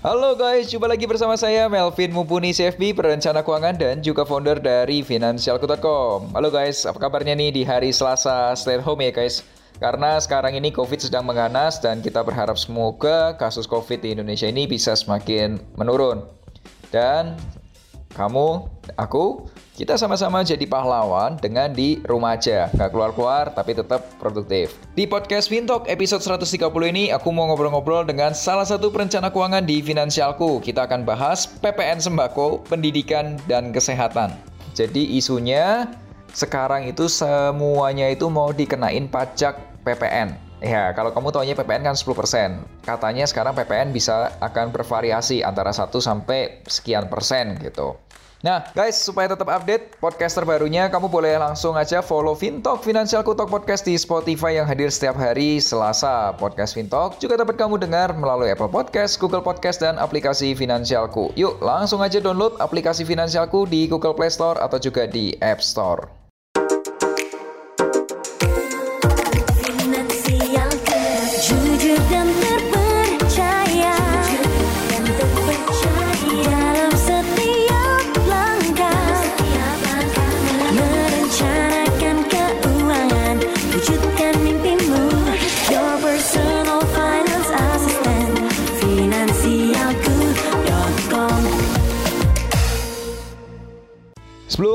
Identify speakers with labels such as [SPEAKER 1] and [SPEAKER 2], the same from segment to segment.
[SPEAKER 1] Halo guys, jumpa lagi bersama saya Melvin Mumpuni CFB, perencana keuangan dan juga founder dari Financialku.com. Halo guys, apa kabarnya nih di hari Selasa stay at home ya guys? Karena sekarang ini COVID sedang mengganas dan kita berharap semoga kasus COVID di Indonesia ini bisa semakin menurun. Dan kamu, aku, kita sama-sama jadi pahlawan dengan di rumah aja, nggak keluar-keluar tapi tetap produktif. Di podcast Fintalk episode 130 ini aku mau ngobrol-ngobrol dengan salah satu perencana keuangan di Finansialku. Kita akan bahas PPN sembako, pendidikan, dan kesehatan. Jadi isunya sekarang itu semuanya itu mau dikenain pajak PPN. Ya, kalau kamu taunya PPN kan 10%. Katanya sekarang PPN bisa akan bervariasi antara 1 sampai sekian persen gitu. Nah, guys, supaya tetap update podcast terbarunya, kamu boleh langsung aja follow Fintalk Financial Kutok Podcast di Spotify yang hadir setiap hari Selasa. Podcast Fintalk juga dapat kamu dengar melalui Apple Podcast, Google Podcast, dan aplikasi Finansialku. Yuk, langsung aja download aplikasi Finansialku di Google Play Store atau juga di App Store.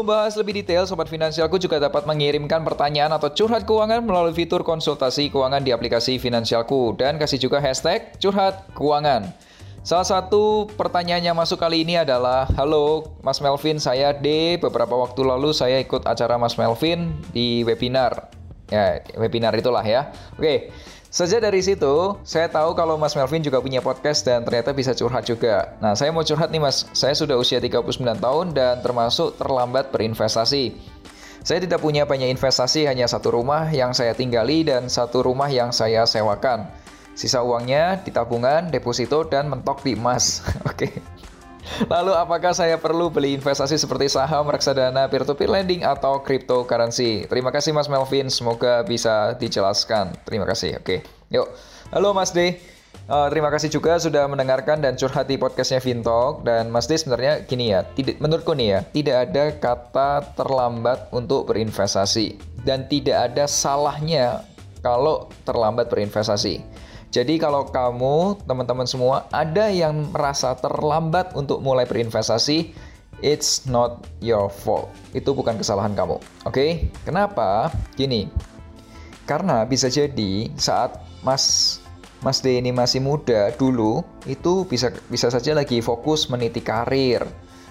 [SPEAKER 1] Sebelum bahas lebih detail, Sobat Finansialku juga dapat mengirimkan pertanyaan atau curhat keuangan melalui fitur konsultasi keuangan di aplikasi Finansialku dan kasih juga hashtag curhat keuangan. Salah satu pertanyaan yang masuk kali ini adalah, Halo Mas Melvin, saya D. Beberapa waktu lalu saya ikut acara Mas Melvin di webinar. Ya, webinar itulah ya. Oke, Sejak dari situ, saya tahu kalau Mas Melvin juga punya podcast dan ternyata bisa curhat juga. Nah, saya mau curhat nih Mas. Saya sudah usia 39 tahun dan termasuk terlambat berinvestasi. Saya tidak punya banyak investasi, hanya satu rumah yang saya tinggali dan satu rumah yang saya sewakan. Sisa uangnya di tabungan, deposito, dan mentok di emas. Oke. okay. Lalu apakah saya perlu beli investasi seperti saham, reksadana, peer-to-peer lending, atau cryptocurrency? Terima kasih Mas Melvin, semoga bisa dijelaskan. Terima kasih, oke. Yuk, halo Mas D. Uh, terima kasih juga sudah mendengarkan dan curhat di podcastnya Vintalk dan Mas D sebenarnya gini ya, tidak menurutku nih ya, tidak ada kata terlambat untuk berinvestasi dan tidak ada salahnya kalau terlambat berinvestasi. Jadi kalau kamu, teman-teman semua, ada yang merasa terlambat untuk mulai berinvestasi, it's not your fault. Itu bukan kesalahan kamu. Oke? Okay? Kenapa? Gini. Karena bisa jadi saat Mas Mas D ini masih muda dulu, itu bisa bisa saja lagi fokus meniti karir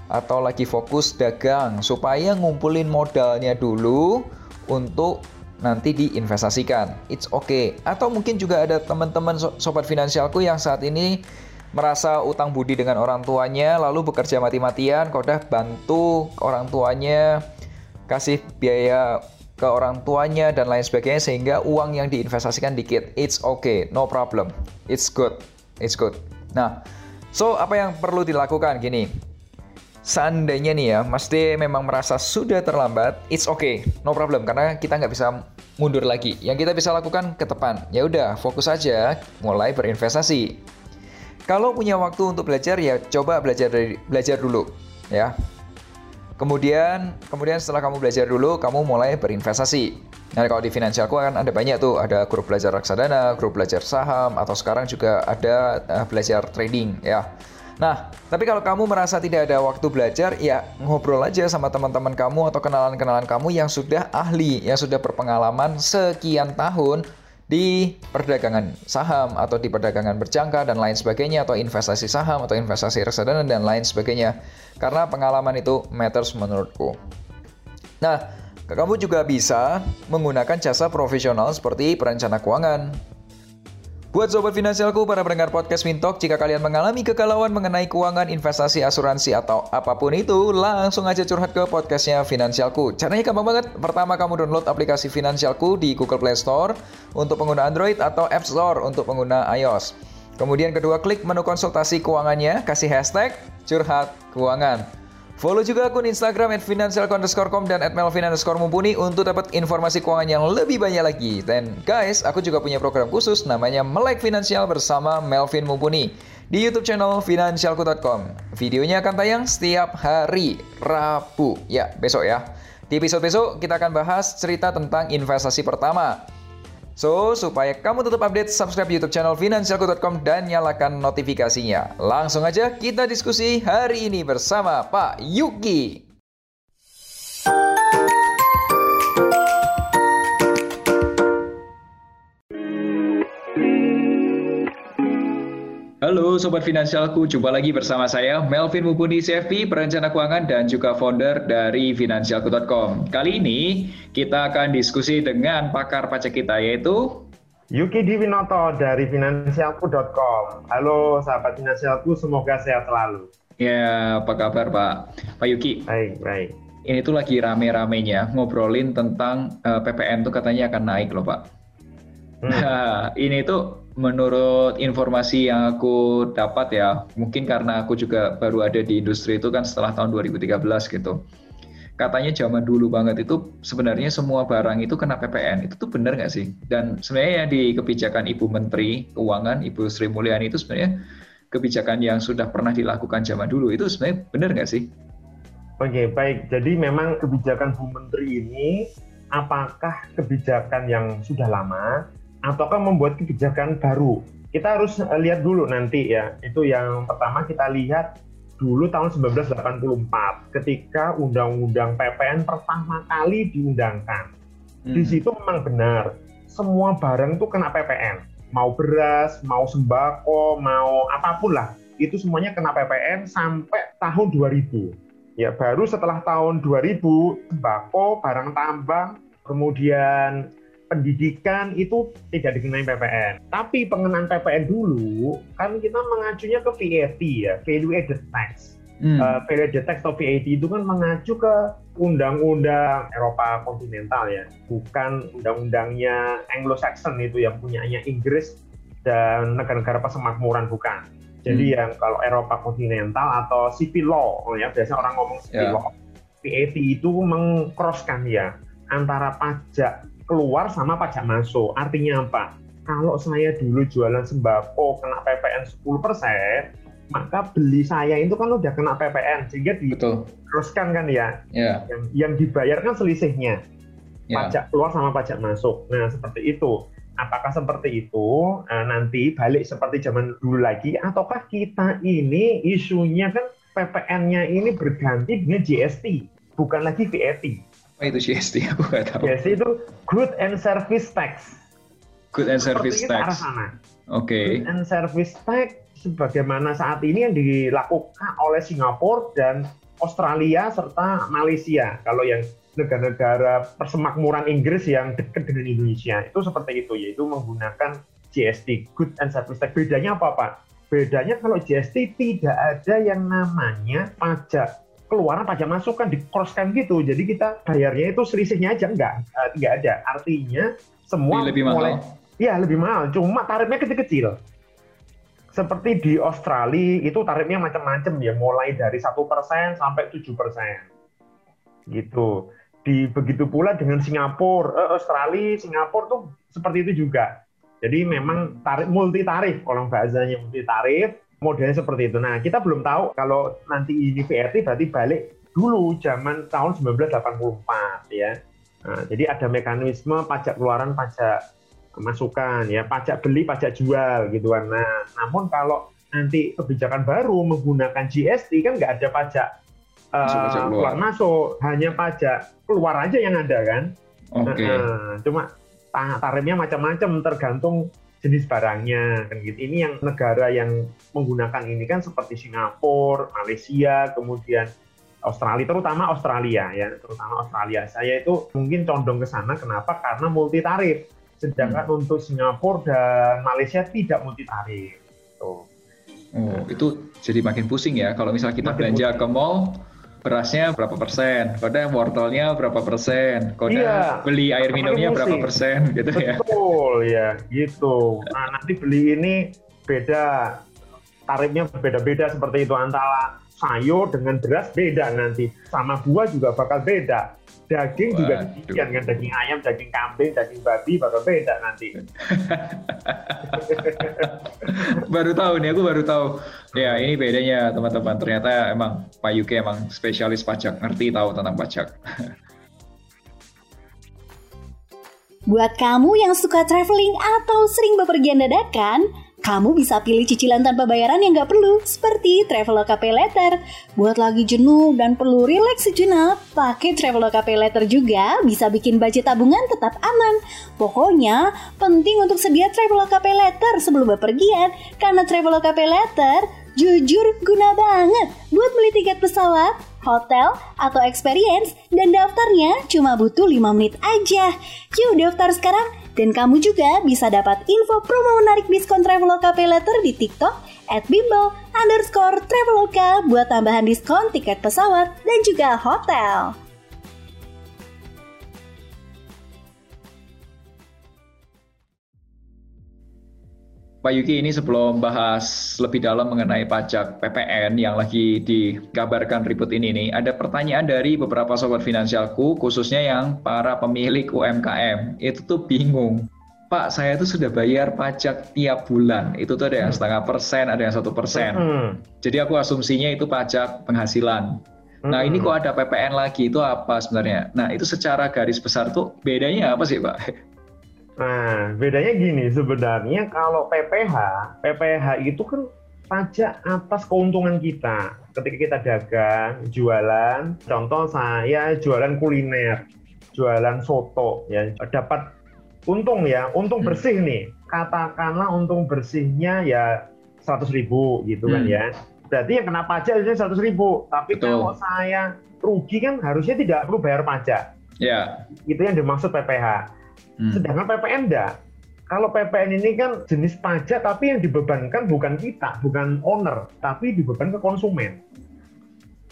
[SPEAKER 1] atau lagi fokus dagang supaya ngumpulin modalnya dulu untuk nanti diinvestasikan. It's okay. Atau mungkin juga ada teman-teman sobat finansialku yang saat ini merasa utang budi dengan orang tuanya lalu bekerja mati-matian, kodah bantu orang tuanya kasih biaya ke orang tuanya dan lain sebagainya sehingga uang yang diinvestasikan dikit. It's okay, no problem. It's good. It's good. Nah, so apa yang perlu dilakukan gini? Seandainya nih ya, Mas D memang merasa sudah terlambat, it's okay, no problem, karena kita nggak bisa mundur lagi. Yang kita bisa lakukan ke depan, ya udah fokus aja, mulai berinvestasi. Kalau punya waktu untuk belajar ya coba belajar dari belajar dulu, ya. Kemudian, kemudian setelah kamu belajar dulu, kamu mulai berinvestasi. Nah, kalau di finansialku kan ada banyak tuh, ada grup belajar reksadana, grup belajar saham, atau sekarang juga ada uh, belajar trading, ya. Nah, tapi kalau kamu merasa tidak ada waktu belajar, ya ngobrol aja sama teman-teman kamu atau kenalan-kenalan kamu yang sudah ahli, yang sudah berpengalaman sekian tahun di perdagangan saham atau di perdagangan berjangka dan lain sebagainya atau investasi saham atau investasi reksadana dan lain sebagainya. Karena pengalaman itu matters menurutku. Nah, kamu juga bisa menggunakan jasa profesional seperti perencana keuangan, Buat sobat finansialku, para pendengar podcast Mintok, jika kalian mengalami kegalauan mengenai keuangan, investasi, asuransi, atau apa pun itu, langsung aja curhat ke podcastnya Finansialku. Caranya gampang banget. Pertama, kamu download aplikasi Finansialku di Google Play Store untuk pengguna Android atau App Store untuk pengguna iOS. Kemudian kedua, klik menu konsultasi keuangannya, kasih hashtag curhat keuangan. Follow juga akun Instagram at financial_com dan at mumpuni untuk dapat informasi keuangan yang lebih banyak lagi. Dan guys, aku juga punya program khusus namanya Melek Finansial bersama Melvin Mumpuni di YouTube channel financialku.com. Videonya akan tayang setiap hari Rabu. Ya, besok ya. Di episode besok kita akan bahas cerita tentang investasi pertama. So, supaya kamu tetap update, subscribe YouTube channel finansialku.com dan nyalakan notifikasinya. Langsung aja kita diskusi hari ini bersama Pak Yuki. Halo Sobat Finansialku, jumpa lagi bersama saya Melvin Mupuni CFP, perencana keuangan dan juga founder dari Finansialku.com. Kali ini kita akan diskusi dengan pakar pajak kita yaitu
[SPEAKER 2] Yuki Diwinoto dari Finansialku.com. Halo sahabat Finansialku, semoga sehat selalu.
[SPEAKER 1] Ya, apa kabar Pak? Pak Yuki.
[SPEAKER 2] Baik, baik.
[SPEAKER 1] Ini tuh lagi rame-ramenya ngobrolin tentang uh, eh, PPN tuh katanya akan naik loh Pak. Hmm. Nah, ini tuh menurut informasi yang aku dapat ya, mungkin karena aku juga baru ada di industri itu kan setelah tahun 2013 gitu. Katanya zaman dulu banget itu sebenarnya semua barang itu kena PPN. Itu tuh benar nggak sih? Dan sebenarnya di kebijakan Ibu Menteri Keuangan, Ibu Sri Mulyani itu sebenarnya kebijakan yang sudah pernah dilakukan zaman dulu. Itu sebenarnya benar nggak sih?
[SPEAKER 2] Oke, baik. Jadi memang kebijakan Bu Menteri ini apakah kebijakan yang sudah lama ataukah membuat kebijakan baru. Kita harus eh, lihat dulu nanti ya. Itu yang pertama kita lihat dulu tahun 1984 ketika undang-undang PPN pertama kali diundangkan. Hmm. Di situ memang benar semua barang itu kena PPN. Mau beras, mau sembako, mau apa pun lah. Itu semuanya kena PPN sampai tahun 2000. Ya, baru setelah tahun 2000 sembako, barang tambang, kemudian pendidikan itu tidak dikenai PPN. Tapi pengenaan PPN dulu kan kita mengacunya ke VAT ya, Value Added Tax. Hmm. Uh, Value Added Tax atau VAT itu kan mengacu ke undang-undang Eropa kontinental ya, bukan undang-undangnya Anglo-Saxon itu yang punyanya Inggris dan negara-negara persemakmuran bukan. Jadi hmm. yang kalau Eropa kontinental atau civil law, oh ya biasanya orang ngomong civil yeah. law, VAT itu mengcrosskan ya antara pajak keluar sama pajak masuk. Artinya apa? Kalau saya dulu jualan sembako kena PPN 10%, maka beli saya itu kan udah kena PPN sehingga diteruskan kan ya. Yeah. Yang, yang dibayarkan selisihnya. Yeah. Pajak keluar sama pajak masuk. Nah, seperti itu. Apakah seperti itu nah, nanti balik seperti zaman dulu lagi ataukah kita ini isunya kan PPN-nya ini berganti dengan GST, bukan lagi VAT.
[SPEAKER 1] Apa itu GST? Aku nggak tahu.
[SPEAKER 2] GST itu Good and Service Tax.
[SPEAKER 1] Good and Service Seperti Tax.
[SPEAKER 2] Oke.
[SPEAKER 1] Okay.
[SPEAKER 2] Good and Service Tax sebagaimana saat ini yang dilakukan oleh Singapura dan Australia serta Malaysia. Kalau yang negara-negara persemakmuran Inggris yang dekat dengan Indonesia itu seperti itu yaitu menggunakan GST Good and Service Tax. Bedanya apa Pak? Bedanya kalau GST tidak ada yang namanya pajak keluaran pajak masuk kan dikroskan gitu. Jadi kita bayarnya itu selisihnya aja enggak, uh, enggak ada. Artinya semua
[SPEAKER 1] lebih mulai mahal.
[SPEAKER 2] Ya, lebih mahal. Cuma tarifnya kecil-kecil. Seperti di Australia itu tarifnya macam-macam ya, mulai dari satu persen sampai tujuh persen, gitu. Di begitu pula dengan Singapura, eh, Australia, Singapura tuh seperti itu juga. Jadi memang tarif multi tarif kalau bahasanya multi tarif modelnya seperti itu. Nah, kita belum tahu kalau nanti ini VRT berarti balik dulu zaman tahun 1984 ya. Nah, jadi ada mekanisme pajak keluaran, pajak masukan ya, pajak beli, pajak jual gitu kan. Nah, namun kalau nanti kebijakan baru menggunakan GST kan nggak ada pajak, uh, keluar. keluar masuk, hanya pajak keluar aja yang ada kan.
[SPEAKER 1] Oke. Okay.
[SPEAKER 2] Nah, cuma tarifnya macam-macam tergantung jenis barangnya kan gitu. Ini yang negara yang menggunakan ini kan seperti Singapura, Malaysia, kemudian Australia, terutama Australia ya, terutama Australia. Saya itu mungkin condong ke sana kenapa? Karena multi tarif. Sedangkan hmm. untuk Singapura dan Malaysia tidak multi tarif.
[SPEAKER 1] Oh. oh, itu jadi makin pusing ya. Kalau misalnya kita makin belanja pusing. ke mall, berasnya berapa persen, kode wortelnya berapa persen, kode iya, beli air minumnya berapa persen, gitu
[SPEAKER 2] Betul,
[SPEAKER 1] ya.
[SPEAKER 2] Betul ya, gitu. Nah nanti beli ini beda, tarifnya beda-beda seperti itu antara sayur dengan beras beda nanti, sama buah juga bakal beda. Daging Waduh. juga demikian kan, daging ayam, daging kambing, daging babi bakal beda nanti.
[SPEAKER 1] baru tahu nih, aku baru tahu. Ya ini bedanya teman-teman. Ternyata emang Pak Yuki emang spesialis pajak, ngerti tahu tentang pajak.
[SPEAKER 3] Buat kamu yang suka traveling atau sering bepergian dadakan, kamu bisa pilih cicilan tanpa bayaran yang nggak perlu, seperti Traveloka Pay Letter. Buat lagi jenuh dan perlu rileks sejenak, pakai Traveloka Pay Letter juga bisa bikin budget tabungan tetap aman. Pokoknya, penting untuk sedia Traveloka Pay Letter sebelum bepergian, karena Traveloka Pay Letter jujur guna banget buat beli tiket pesawat, hotel, atau experience, dan daftarnya cuma butuh 5 menit aja. Yuk daftar sekarang dan kamu juga bisa dapat info promo menarik diskon Traveloka Pay Letter di TikTok at bimbo underscore Traveloka buat tambahan diskon tiket pesawat dan juga hotel.
[SPEAKER 1] Pak Yuki ini sebelum bahas lebih dalam mengenai pajak PPN yang lagi dikabarkan ribut ini nih, ada pertanyaan dari beberapa sobat finansialku, khususnya yang para pemilik UMKM. Itu tuh bingung. Pak, saya itu sudah bayar pajak tiap bulan. Itu tuh ada yang setengah persen, ada yang satu persen. Hmm. Jadi aku asumsinya itu pajak penghasilan. Nah ini kok ada PPN lagi, itu apa sebenarnya? Nah itu secara garis besar tuh bedanya apa sih Pak?
[SPEAKER 2] Nah, bedanya gini sebenarnya kalau PPH, PPH itu kan pajak atas keuntungan kita. Ketika kita dagang, jualan, contoh saya jualan kuliner, jualan soto, ya dapat untung ya, untung hmm. bersih nih. Katakanlah untung bersihnya ya 100 ribu gitu kan hmm. ya. Berarti yang kena pajak itu 100 ribu. Tapi Betul. kalau saya rugi kan harusnya tidak perlu bayar pajak.
[SPEAKER 1] Ya.
[SPEAKER 2] Yeah. Itu yang dimaksud PPH. Hmm. Sedangkan PPN enggak. Kalau PPN ini kan jenis pajak tapi yang dibebankan bukan kita, bukan owner, tapi dibeban ke konsumen.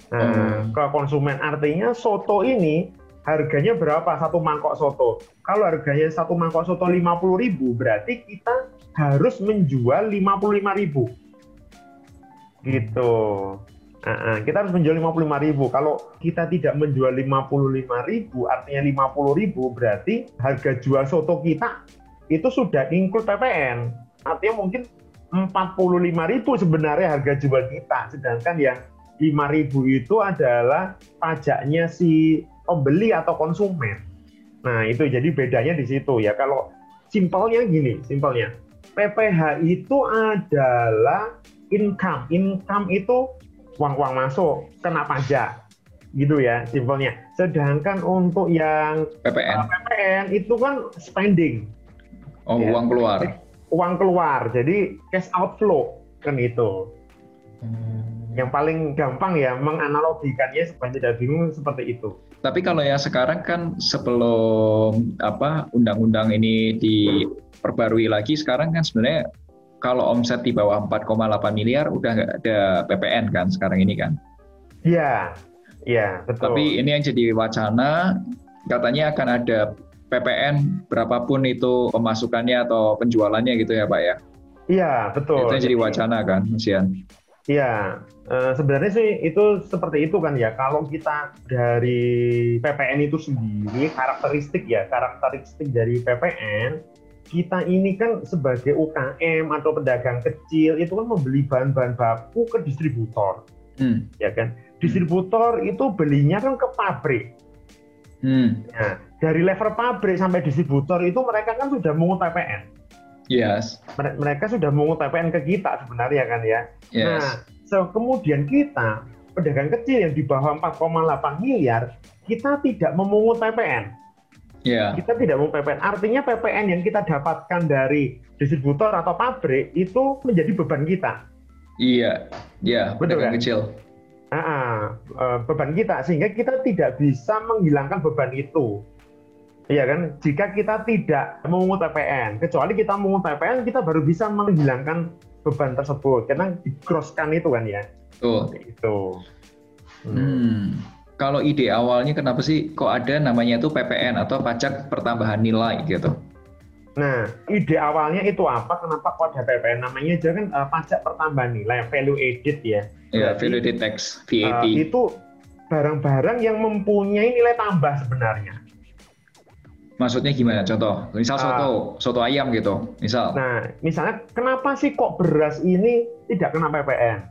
[SPEAKER 2] Nah, hmm. ke konsumen artinya soto ini harganya berapa satu mangkok soto? Kalau harganya satu mangkok soto 50 ribu, berarti kita harus menjual 55 ribu. Gitu. Nah, kita harus menjual 55 ribu. Kalau kita tidak menjual 55 ribu, artinya 50 ribu, berarti harga jual soto kita itu sudah include PPN. Artinya mungkin 45 ribu sebenarnya harga jual kita. Sedangkan yang 5 ribu itu adalah pajaknya si pembeli atau konsumen. Nah itu jadi bedanya di situ ya. Kalau simpelnya gini, simpelnya. PPH itu adalah income. Income itu uang-uang masuk kena pajak gitu ya simpelnya. Sedangkan untuk yang
[SPEAKER 1] PPN,
[SPEAKER 2] uh, PPN itu kan spending.
[SPEAKER 1] Oh, ya. uang keluar.
[SPEAKER 2] Uang keluar. Jadi cash outflow kan itu. Hmm. Yang paling gampang ya menganalogikannya supaya tidak bingung seperti itu.
[SPEAKER 1] Tapi kalau yang sekarang kan sebelum apa undang-undang ini diperbarui lagi sekarang kan sebenarnya kalau omset di bawah 4,8 miliar udah nggak ada PPN kan sekarang ini kan?
[SPEAKER 2] Iya, iya betul.
[SPEAKER 1] Tapi ini yang jadi wacana katanya akan ada PPN berapapun itu pemasukannya atau penjualannya gitu ya Pak ya?
[SPEAKER 2] Iya betul.
[SPEAKER 1] Itu yang jadi wacana kan, Mas Ian?
[SPEAKER 2] Iya, e, sebenarnya sih itu seperti itu kan ya. Kalau kita dari PPN itu sendiri karakteristik ya, karakteristik dari PPN kita ini kan sebagai UKM atau pedagang kecil itu kan membeli bahan-bahan baku ke distributor, hmm. ya kan? Distributor hmm. itu belinya kan ke pabrik. Hmm. Nah, dari level pabrik sampai distributor itu mereka kan sudah mengut PPN.
[SPEAKER 1] Yes.
[SPEAKER 2] Mereka sudah mengut PPN ke kita sebenarnya kan ya.
[SPEAKER 1] Yes.
[SPEAKER 2] Nah, so, kemudian kita pedagang kecil yang di bawah 4,8 miliar, kita tidak memungut PPN.
[SPEAKER 1] Yeah.
[SPEAKER 2] Kita tidak mau PPN. Artinya PPN yang kita dapatkan dari distributor atau pabrik itu menjadi beban kita.
[SPEAKER 1] Iya, iya, betul kan? kecil.
[SPEAKER 2] Nah, beban kita sehingga kita tidak bisa menghilangkan beban itu. Iya kan? Jika kita tidak memungut PPN, kecuali kita memungut PPN, kita baru bisa menghilangkan beban tersebut. Karena digroskan itu kan ya.
[SPEAKER 1] Tuh.
[SPEAKER 2] Itu.
[SPEAKER 1] Hmm. hmm. Kalau ide awalnya kenapa sih kok ada namanya itu PPN atau pajak pertambahan nilai gitu?
[SPEAKER 2] Nah, ide awalnya itu apa? Kenapa kok ada PPN? Namanya aja kan uh, pajak pertambahan nilai, value added ya.
[SPEAKER 1] Iya, value added tax, VAT. Uh,
[SPEAKER 2] eh, itu barang-barang yang mempunyai nilai tambah sebenarnya.
[SPEAKER 1] Maksudnya gimana? Contoh, misal ah. soto, uh, soto ayam gitu, misal.
[SPEAKER 2] Nah, misalnya kenapa sih kok beras ini tidak kena PPN?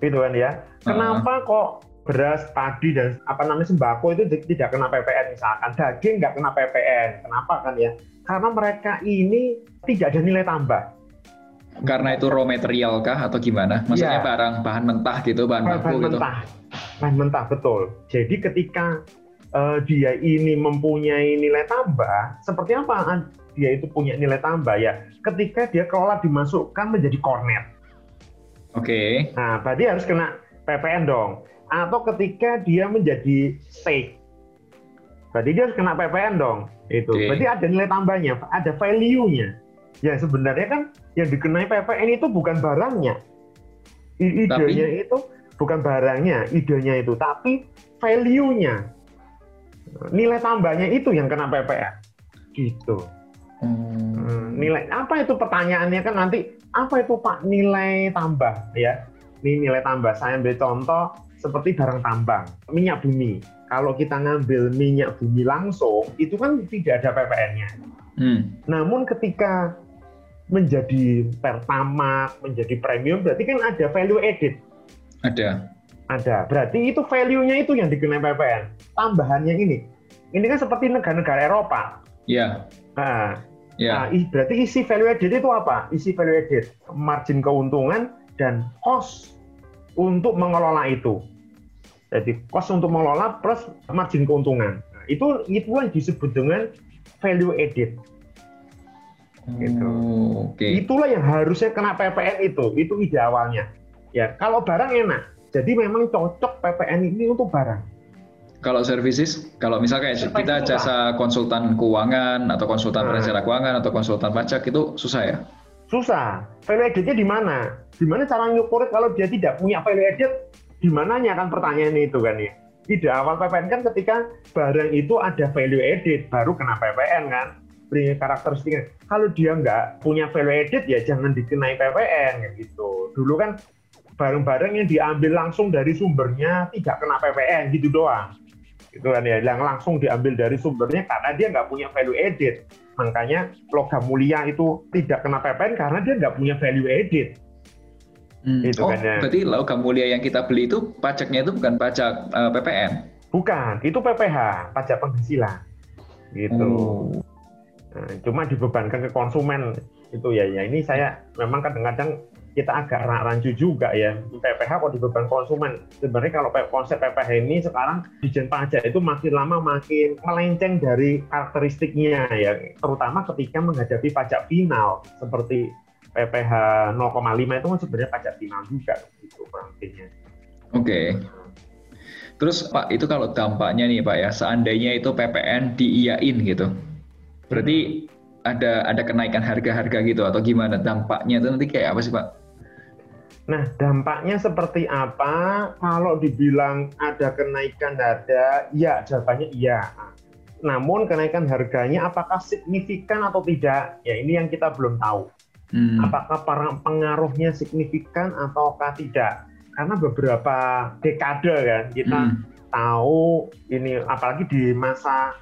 [SPEAKER 2] Gitu kan ya. Kenapa uh. kok beras, padi dan apa namanya sembako itu tidak kena PPN misalkan daging nggak kena PPN. Kenapa kan ya? Karena mereka ini tidak ada nilai tambah.
[SPEAKER 1] Karena itu raw material kah atau gimana? Maksudnya ya. barang bahan mentah gitu, bahan, bahan baku
[SPEAKER 2] bahan
[SPEAKER 1] gitu.
[SPEAKER 2] Mentah. Bahan mentah betul. Jadi ketika uh, dia ini mempunyai nilai tambah, seperti apa dia itu punya nilai tambah ya? Ketika dia kelola dimasukkan menjadi kornet.
[SPEAKER 1] Oke. Okay.
[SPEAKER 2] Nah, berarti harus kena PPN dong. Atau ketika dia menjadi steak. Berarti dia harus kena PPN dong. Itu. Okay. Berarti ada nilai tambahnya, ada value-nya. Ya sebenarnya kan yang dikenai PPN itu bukan barangnya. Idenya tapi... itu bukan barangnya, idenya itu, tapi value-nya nilai tambahnya itu yang kena PPN gitu hmm. hmm. nilai apa itu pertanyaannya kan nanti apa itu pak nilai tambah ya ini nilai tambah saya ambil contoh seperti barang tambang minyak bumi kalau kita ngambil minyak bumi langsung itu kan tidak ada PPN-nya hmm. namun ketika menjadi pertama menjadi premium berarti kan ada value added
[SPEAKER 1] ada
[SPEAKER 2] ada. Berarti itu value-nya itu yang dikenai PPN. Tambahannya ini. Ini kan seperti negara-negara Eropa.
[SPEAKER 1] Iya.
[SPEAKER 2] Nah, yeah. nah, berarti isi value added itu apa? Isi value added, margin keuntungan dan cost untuk mengelola itu. Jadi cost untuk mengelola plus margin keuntungan. Nah, itu itu yang disebut dengan value added. Gitu.
[SPEAKER 1] Oh, okay.
[SPEAKER 2] Itulah yang harusnya kena PPN itu. Itu ide awalnya. Ya, kalau barang enak jadi memang cocok PPN ini untuk barang.
[SPEAKER 1] Kalau services, kalau misalnya kayak kita jasa konsultan keuangan atau konsultan nah. perencana keuangan atau konsultan pajak itu susah ya?
[SPEAKER 2] Susah. Value added-nya di mana? Di mana cara nyukur kalau dia tidak punya value added? Di mananya kan pertanyaan itu kan ya. Ide awal PPN kan ketika barang itu ada value added baru kena PPN kan beri karakteristiknya. Kalau dia nggak punya value added ya jangan dikenai PPN gitu. Dulu kan barang-barang yang diambil langsung dari sumbernya tidak kena PPN gitu doang gitu kan ya yang langsung diambil dari sumbernya karena dia nggak punya value added makanya logam mulia itu tidak kena PPN karena dia nggak punya value added
[SPEAKER 1] hmm. gitu oh, kan ya. berarti logam mulia yang kita beli itu pajaknya itu bukan pajak uh, eh, PPN
[SPEAKER 2] bukan itu PPH pajak penghasilan gitu oh. nah, cuma dibebankan ke konsumen itu ya ya ini saya memang kadang-kadang kita agak rancu juga ya PPH kok di beban konsumen sebenarnya kalau konsep PPH ini sekarang dijen pajak itu makin lama makin melenceng dari karakteristiknya ya terutama ketika menghadapi pajak final seperti PPH 0,5 itu kan sebenarnya pajak final juga gitu kurang Oke.
[SPEAKER 1] Okay. Terus Pak, itu kalau dampaknya nih Pak ya, seandainya itu PPN diiyain gitu. Berarti hmm. ada ada kenaikan harga-harga gitu atau gimana dampaknya itu nanti kayak apa sih Pak?
[SPEAKER 2] Nah, dampaknya seperti apa? Kalau dibilang ada kenaikan harga, ya jawabannya iya. Namun kenaikan harganya apakah signifikan atau tidak? Ya ini yang kita belum tahu. Hmm. Apakah pengaruhnya signifikan ataukah tidak? Karena beberapa dekade kan kita hmm. tahu ini apalagi di masa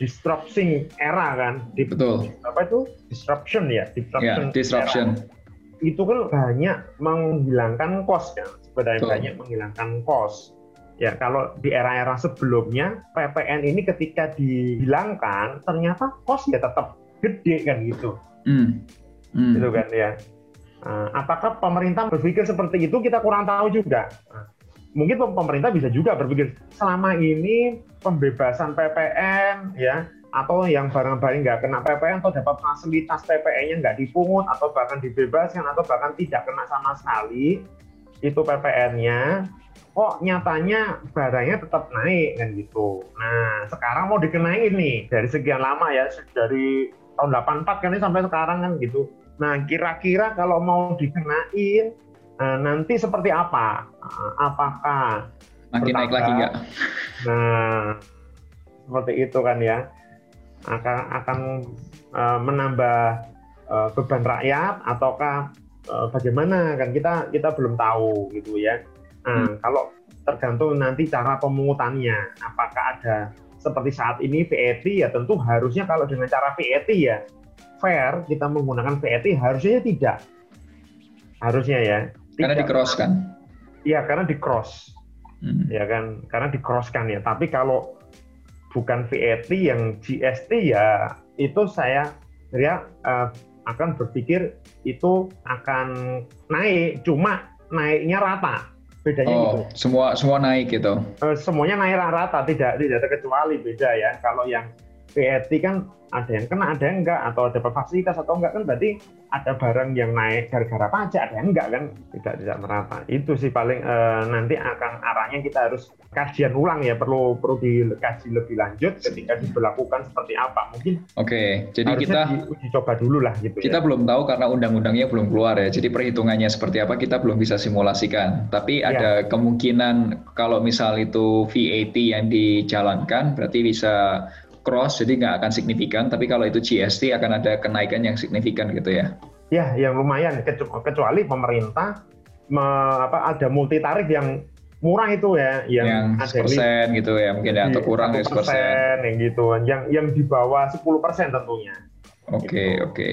[SPEAKER 2] disruption era kan.
[SPEAKER 1] Di, Betul.
[SPEAKER 2] Apa itu? Disruption ya,
[SPEAKER 1] disruption. Yeah, disruption. Era
[SPEAKER 2] itu kan banyak menghilangkan kos ya sebenarnya Betul. banyak menghilangkan kos ya kalau di era-era sebelumnya PPN ini ketika dihilangkan ternyata kos ya tetap gede kan gitu mm. Mm. gitu kan ya nah, apakah pemerintah berpikir seperti itu kita kurang tahu juga nah, mungkin pemerintah bisa juga berpikir selama ini pembebasan PPN ya atau yang barang-barang nggak kena PPN atau dapat fasilitas PPN-nya nggak dipungut atau bahkan dibebaskan atau bahkan tidak kena sama sekali itu PPN-nya kok nyatanya barangnya tetap naik kan gitu. Nah sekarang mau dikenain nih dari sekian lama ya dari tahun 84 kan ini sampai sekarang kan gitu. Nah kira-kira kalau mau dikenain uh, nanti seperti apa? Uh, apakah
[SPEAKER 1] makin naik lagi nggak?
[SPEAKER 2] Nah seperti itu kan ya akan akan uh, menambah uh, beban rakyat ataukah uh, bagaimana kan kita kita belum tahu gitu ya. Nah, hmm. kalau tergantung nanti cara pemungutannya, apakah ada seperti saat ini VAT ya tentu harusnya kalau dengan cara VAT ya fair kita menggunakan VAT harusnya tidak harusnya ya
[SPEAKER 1] karena di cross kan
[SPEAKER 2] iya karena di cross hmm. ya kan karena di cross kan ya tapi kalau bukan VAT yang GST ya itu saya ya uh, akan berpikir itu akan naik cuma naiknya rata bedanya oh, gitu.
[SPEAKER 1] Semua semua naik gitu.
[SPEAKER 2] Uh, semuanya naik rata, tidak tidak terkecuali beda ya. Kalau yang VAT kan ada yang kena, ada yang enggak, atau ada fasilitas atau enggak kan berarti ada barang yang naik gara-gara pajak, ada yang enggak kan, tidak tidak merata. Itu sih paling e, nanti akan arahnya kita harus kajian ulang ya, perlu perlu dikaji lebih lanjut ketika diberlakukan seperti apa. Mungkin
[SPEAKER 1] Oke, jadi kita
[SPEAKER 2] uji coba dulu lah gitu.
[SPEAKER 1] Kita ya. belum tahu karena undang-undangnya belum keluar ya, jadi perhitungannya seperti apa kita belum bisa simulasikan. Tapi ya. ada kemungkinan kalau misal itu VAT yang dijalankan, berarti bisa cross jadi nggak akan signifikan tapi kalau itu GST akan ada kenaikan yang signifikan gitu ya
[SPEAKER 2] ya yang lumayan kecuali pemerintah me, apa ada multi tarif yang murah itu ya
[SPEAKER 1] yang, yang persen gitu ya mungkin ya atau kurang ya
[SPEAKER 2] persen yang gitu yang yang di bawah 10 persen tentunya
[SPEAKER 1] oke okay, gitu. oke okay.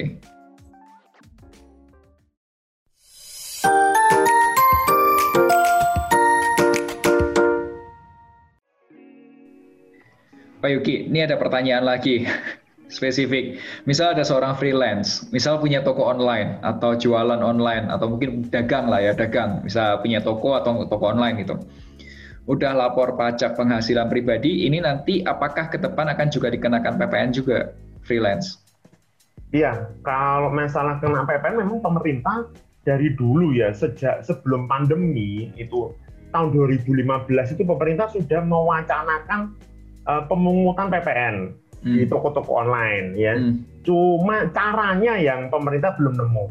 [SPEAKER 1] Pak Yuki, ini ada pertanyaan lagi spesifik. Misal ada seorang freelance, misal punya toko online atau jualan online atau mungkin dagang lah ya, dagang, misal punya toko atau toko online gitu. Udah lapor pajak penghasilan pribadi, ini nanti apakah ke depan akan juga dikenakan PPN juga freelance?
[SPEAKER 2] Iya, kalau masalah kena PPN memang pemerintah dari dulu ya, sejak sebelum pandemi itu tahun 2015 itu pemerintah sudah mewacanakan uh, pemungutan PPN hmm. di toko-toko online ya. Hmm. Cuma caranya yang pemerintah belum nemu.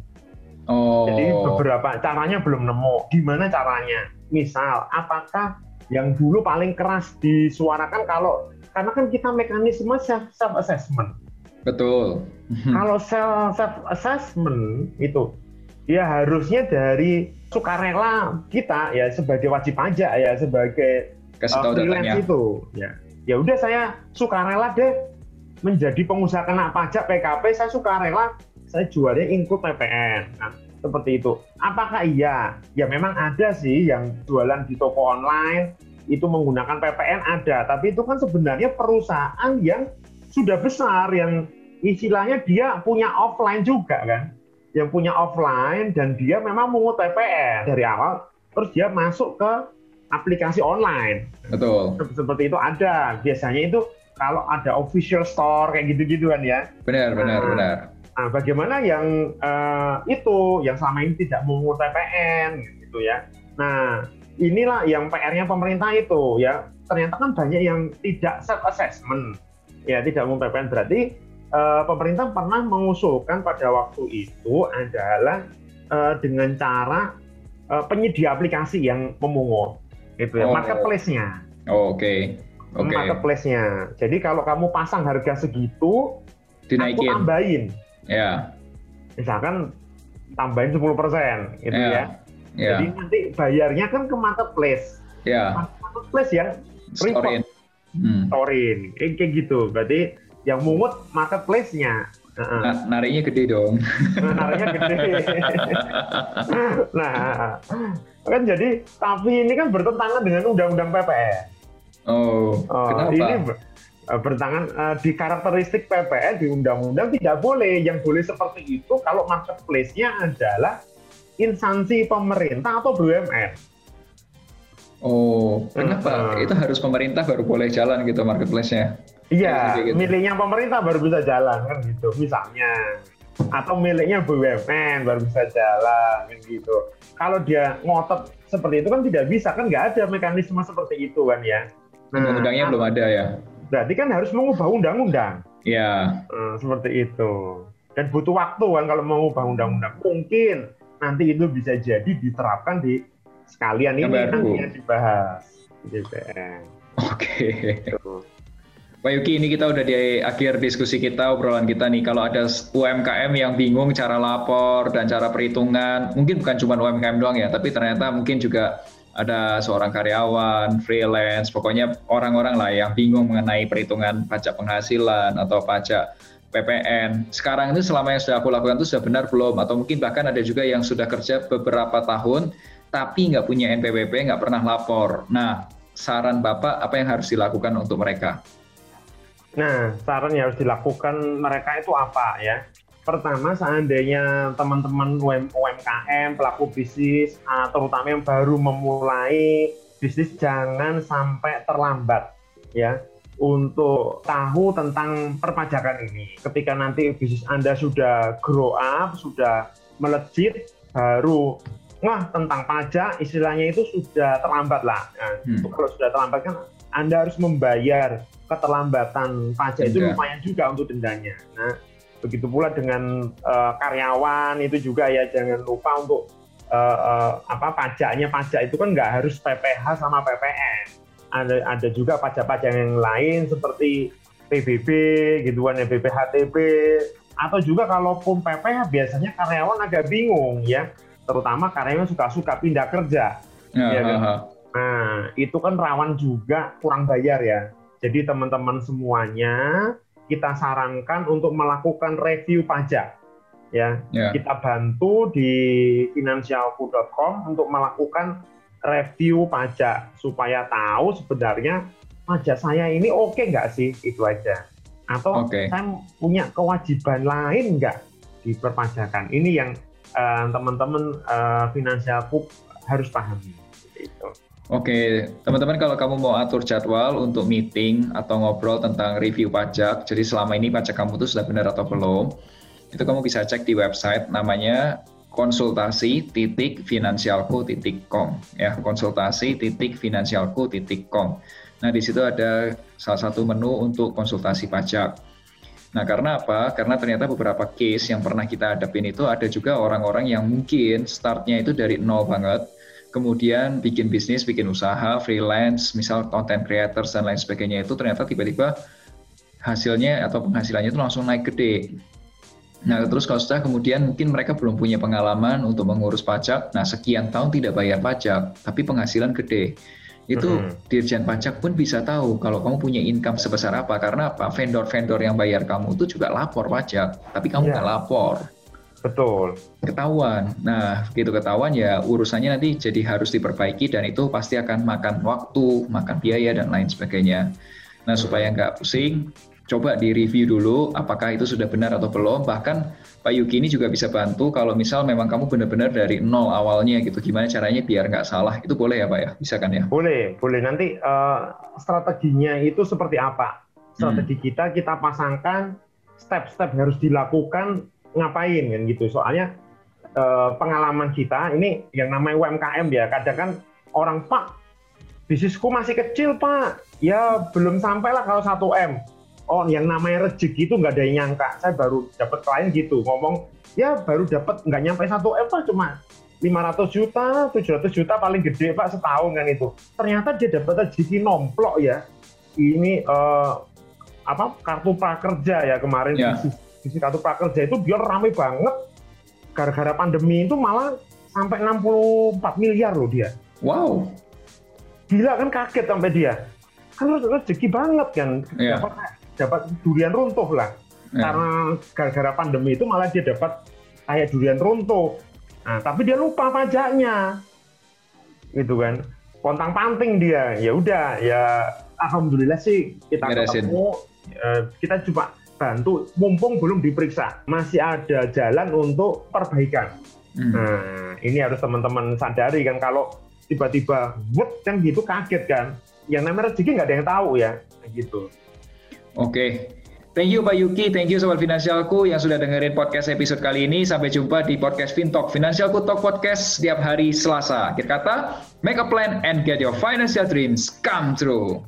[SPEAKER 2] Oh. Jadi beberapa caranya belum nemu. Gimana caranya? Misal, apakah yang dulu paling keras disuarakan kalau karena kan kita mekanisme self assessment.
[SPEAKER 1] Betul.
[SPEAKER 2] kalau self assessment itu ya harusnya dari sukarela kita ya sebagai wajib pajak ya sebagai
[SPEAKER 1] Kasih uh, freelance
[SPEAKER 2] itu ya ya udah saya suka rela deh. Menjadi pengusaha kena pajak PKP saya suka rela saya jualnya include PPN nah, seperti itu. Apakah iya? Ya memang ada sih yang jualan di toko online. Itu menggunakan PPN ada. Tapi itu kan sebenarnya perusahaan yang sudah besar yang istilahnya dia punya offline juga kan. Yang punya offline dan dia memang mengut PPN dari awal terus dia masuk ke aplikasi online.
[SPEAKER 1] Betul.
[SPEAKER 2] Seperti itu ada. Biasanya itu kalau ada official store kayak gitu-gitu kan ya.
[SPEAKER 1] Benar, benar, nah, benar.
[SPEAKER 2] Nah, bagaimana yang uh, itu yang selama ini tidak mengungut TPN gitu ya. Nah, inilah yang PR-nya pemerintah itu ya. Ternyata kan banyak yang tidak self assessment. Ya, tidak mengungut TPN berarti uh, pemerintah pernah mengusulkan pada waktu itu adalah uh, dengan cara uh, penyedia aplikasi yang memungut itu ya, oh. marketplace-nya.
[SPEAKER 1] Oh, oke. Okay. Okay.
[SPEAKER 2] Marketplace-nya. Jadi kalau kamu pasang harga segitu,
[SPEAKER 1] dinaikin.
[SPEAKER 2] Aku tambahin.
[SPEAKER 1] Ya. Yeah.
[SPEAKER 2] Misalkan tambahin 10% gitu yeah. ya.
[SPEAKER 1] Yeah.
[SPEAKER 2] Jadi nanti bayarnya kan ke marketplace.
[SPEAKER 1] Ya. Yeah.
[SPEAKER 2] Marketplace yang
[SPEAKER 1] Storin. Hmm.
[SPEAKER 2] Storin. Kayak gitu. Berarti yang mungut marketplace-nya.
[SPEAKER 1] Nah, nariknya gede dong.
[SPEAKER 2] Nah, nariknya gede. nah, kan jadi tapi ini kan bertentangan dengan undang-undang PPN.
[SPEAKER 1] Oh, oh kenapa? Ini
[SPEAKER 2] eh, bertentangan uh, di karakteristik PPN di undang-undang tidak boleh. Yang boleh seperti itu kalau marketplace-nya adalah instansi pemerintah atau BUMN.
[SPEAKER 1] Oh, kenapa? Uh, itu harus pemerintah baru boleh jalan gitu marketplace-nya.
[SPEAKER 2] Iya, gitu. miliknya pemerintah baru bisa jalan kan gitu. Misalnya atau miliknya BUMN baru bisa jalan kan gitu. Kalau dia ngotot seperti itu kan tidak bisa kan nggak ada mekanisme seperti itu kan ya.
[SPEAKER 1] Nah, Undang-undangnya belum ada ya.
[SPEAKER 2] Berarti kan harus mengubah undang-undang.
[SPEAKER 1] Ya.
[SPEAKER 2] Hmm, seperti itu. Dan butuh waktu kan kalau mengubah undang-undang. Mungkin nanti itu bisa jadi diterapkan di sekalian ini nanti yang dibahas di DPR.
[SPEAKER 1] Oke. Okay. Pak Yuki, ini kita udah di akhir diskusi kita, obrolan kita nih. Kalau ada UMKM yang bingung cara lapor dan cara perhitungan, mungkin bukan cuma UMKM doang ya, tapi ternyata mungkin juga ada seorang karyawan, freelance, pokoknya orang-orang lah yang bingung mengenai perhitungan pajak penghasilan atau pajak PPN. Sekarang itu selama yang sudah aku lakukan itu sudah benar belum? Atau mungkin bahkan ada juga yang sudah kerja beberapa tahun, tapi nggak punya NPWP, nggak pernah lapor. Nah, saran Bapak apa yang harus dilakukan untuk mereka?
[SPEAKER 2] Nah, saran yang harus dilakukan mereka itu apa ya? Pertama, seandainya teman-teman UMKM, pelaku bisnis, ah, terutama yang baru memulai bisnis, jangan sampai terlambat ya untuk tahu tentang perpajakan ini. Ketika nanti bisnis Anda sudah grow up, sudah melejit, baru wah tentang pajak istilahnya itu sudah terlambat lah. Nah, hmm. Kalau sudah terlambat kan Anda harus membayar keterlambatan pajak. Itu lumayan juga untuk dendanya. Nah, begitu pula dengan uh, karyawan itu juga ya jangan lupa untuk uh, uh, apa pajaknya. Pajak itu kan nggak harus PPH sama PPN. Ada ada juga pajak-pajak yang lain seperti PBB gitu kan ya BPHTB atau juga kalaupun PPH biasanya karyawan agak bingung ya. Terutama karyawan suka-suka pindah kerja. Ya, ya kan? Nah itu kan rawan juga kurang bayar ya jadi teman-teman semuanya kita sarankan untuk melakukan review pajak. Ya, yeah. kita bantu di financialku.com untuk melakukan review pajak supaya tahu sebenarnya pajak saya ini oke okay nggak sih itu aja atau okay. saya punya kewajiban lain nggak di perpajakan ini yang uh, teman-teman uh, finansialku harus pahami.
[SPEAKER 1] Oke, teman-teman kalau kamu mau atur jadwal untuk meeting atau ngobrol tentang review pajak, jadi selama ini pajak kamu itu sudah benar atau belum, itu kamu bisa cek di website namanya konsultasi titik finansialku titik com ya konsultasi titik finansialku titik com. Nah di situ ada salah satu menu untuk konsultasi pajak. Nah karena apa? Karena ternyata beberapa case yang pernah kita hadapin itu ada juga orang-orang yang mungkin startnya itu dari nol banget, kemudian bikin bisnis, bikin usaha, freelance, misal content creators dan lain sebagainya itu ternyata tiba-tiba hasilnya atau penghasilannya itu langsung naik gede. Nah, terus kalau sudah kemudian mungkin mereka belum punya pengalaman untuk mengurus pajak, nah sekian tahun tidak bayar pajak, tapi penghasilan gede. Itu hmm. Dirjen Pajak pun bisa tahu kalau kamu punya income sebesar apa, karena apa? Vendor-vendor yang bayar kamu itu juga lapor pajak, tapi kamu nggak yeah. lapor.
[SPEAKER 2] Betul.
[SPEAKER 1] Ketahuan. Nah, begitu ketahuan ya urusannya nanti jadi harus diperbaiki dan itu pasti akan makan waktu, makan biaya dan lain sebagainya. Nah, supaya nggak pusing, coba di review dulu apakah itu sudah benar atau belum. Bahkan Pak Yuki ini juga bisa bantu kalau misal memang kamu benar-benar dari nol awalnya gitu. Gimana caranya biar nggak salah? Itu boleh ya Pak ya? Bisa kan ya?
[SPEAKER 2] Boleh, boleh. Nanti uh, strateginya itu seperti apa? Strategi hmm. kita kita pasangkan step-step harus dilakukan ngapain kan gitu. Soalnya eh, pengalaman kita ini yang namanya UMKM ya, kadang kan orang Pak bisnisku masih kecil Pak, ya belum sampai lah kalau 1 m. Oh, yang namanya rezeki itu nggak ada yang nyangka. Saya baru dapat klien gitu ngomong, ya baru dapat nggak nyampe 1 m Pak, cuma 500 juta, 700 juta paling gede Pak setahun kan itu. Ternyata dia dapat rezeki nomplok ya. Ini uh, apa kartu prakerja ya kemarin yeah divisi kartu prakerja itu biar rame banget gara-gara pandemi itu malah sampai 64 miliar loh dia.
[SPEAKER 1] Wow.
[SPEAKER 2] Gila kan kaget sampai dia. Kan rezeki banget kan. Yeah. Dapat dapat durian runtuh lah. Yeah. Karena gara-gara pandemi itu malah dia dapat kayak durian runtuh. Nah, tapi dia lupa pajaknya. Gitu kan. Pontang panting dia. Ya udah ya alhamdulillah sih kita Ngeresin. ketemu uh, kita coba bantu mumpung belum diperiksa masih ada jalan untuk perbaikan hmm. nah ini harus teman-teman sadari kan kalau tiba-tiba wut kan gitu kaget kan yang namanya rezeki nggak ada yang tahu ya gitu
[SPEAKER 1] oke Thank you Pak Yuki, thank you Sobat Finansialku yang sudah dengerin podcast episode kali ini. Sampai jumpa di podcast FinTalk, Finansialku Talk Podcast setiap hari Selasa. Akhir kata, make a plan and get your financial dreams come true.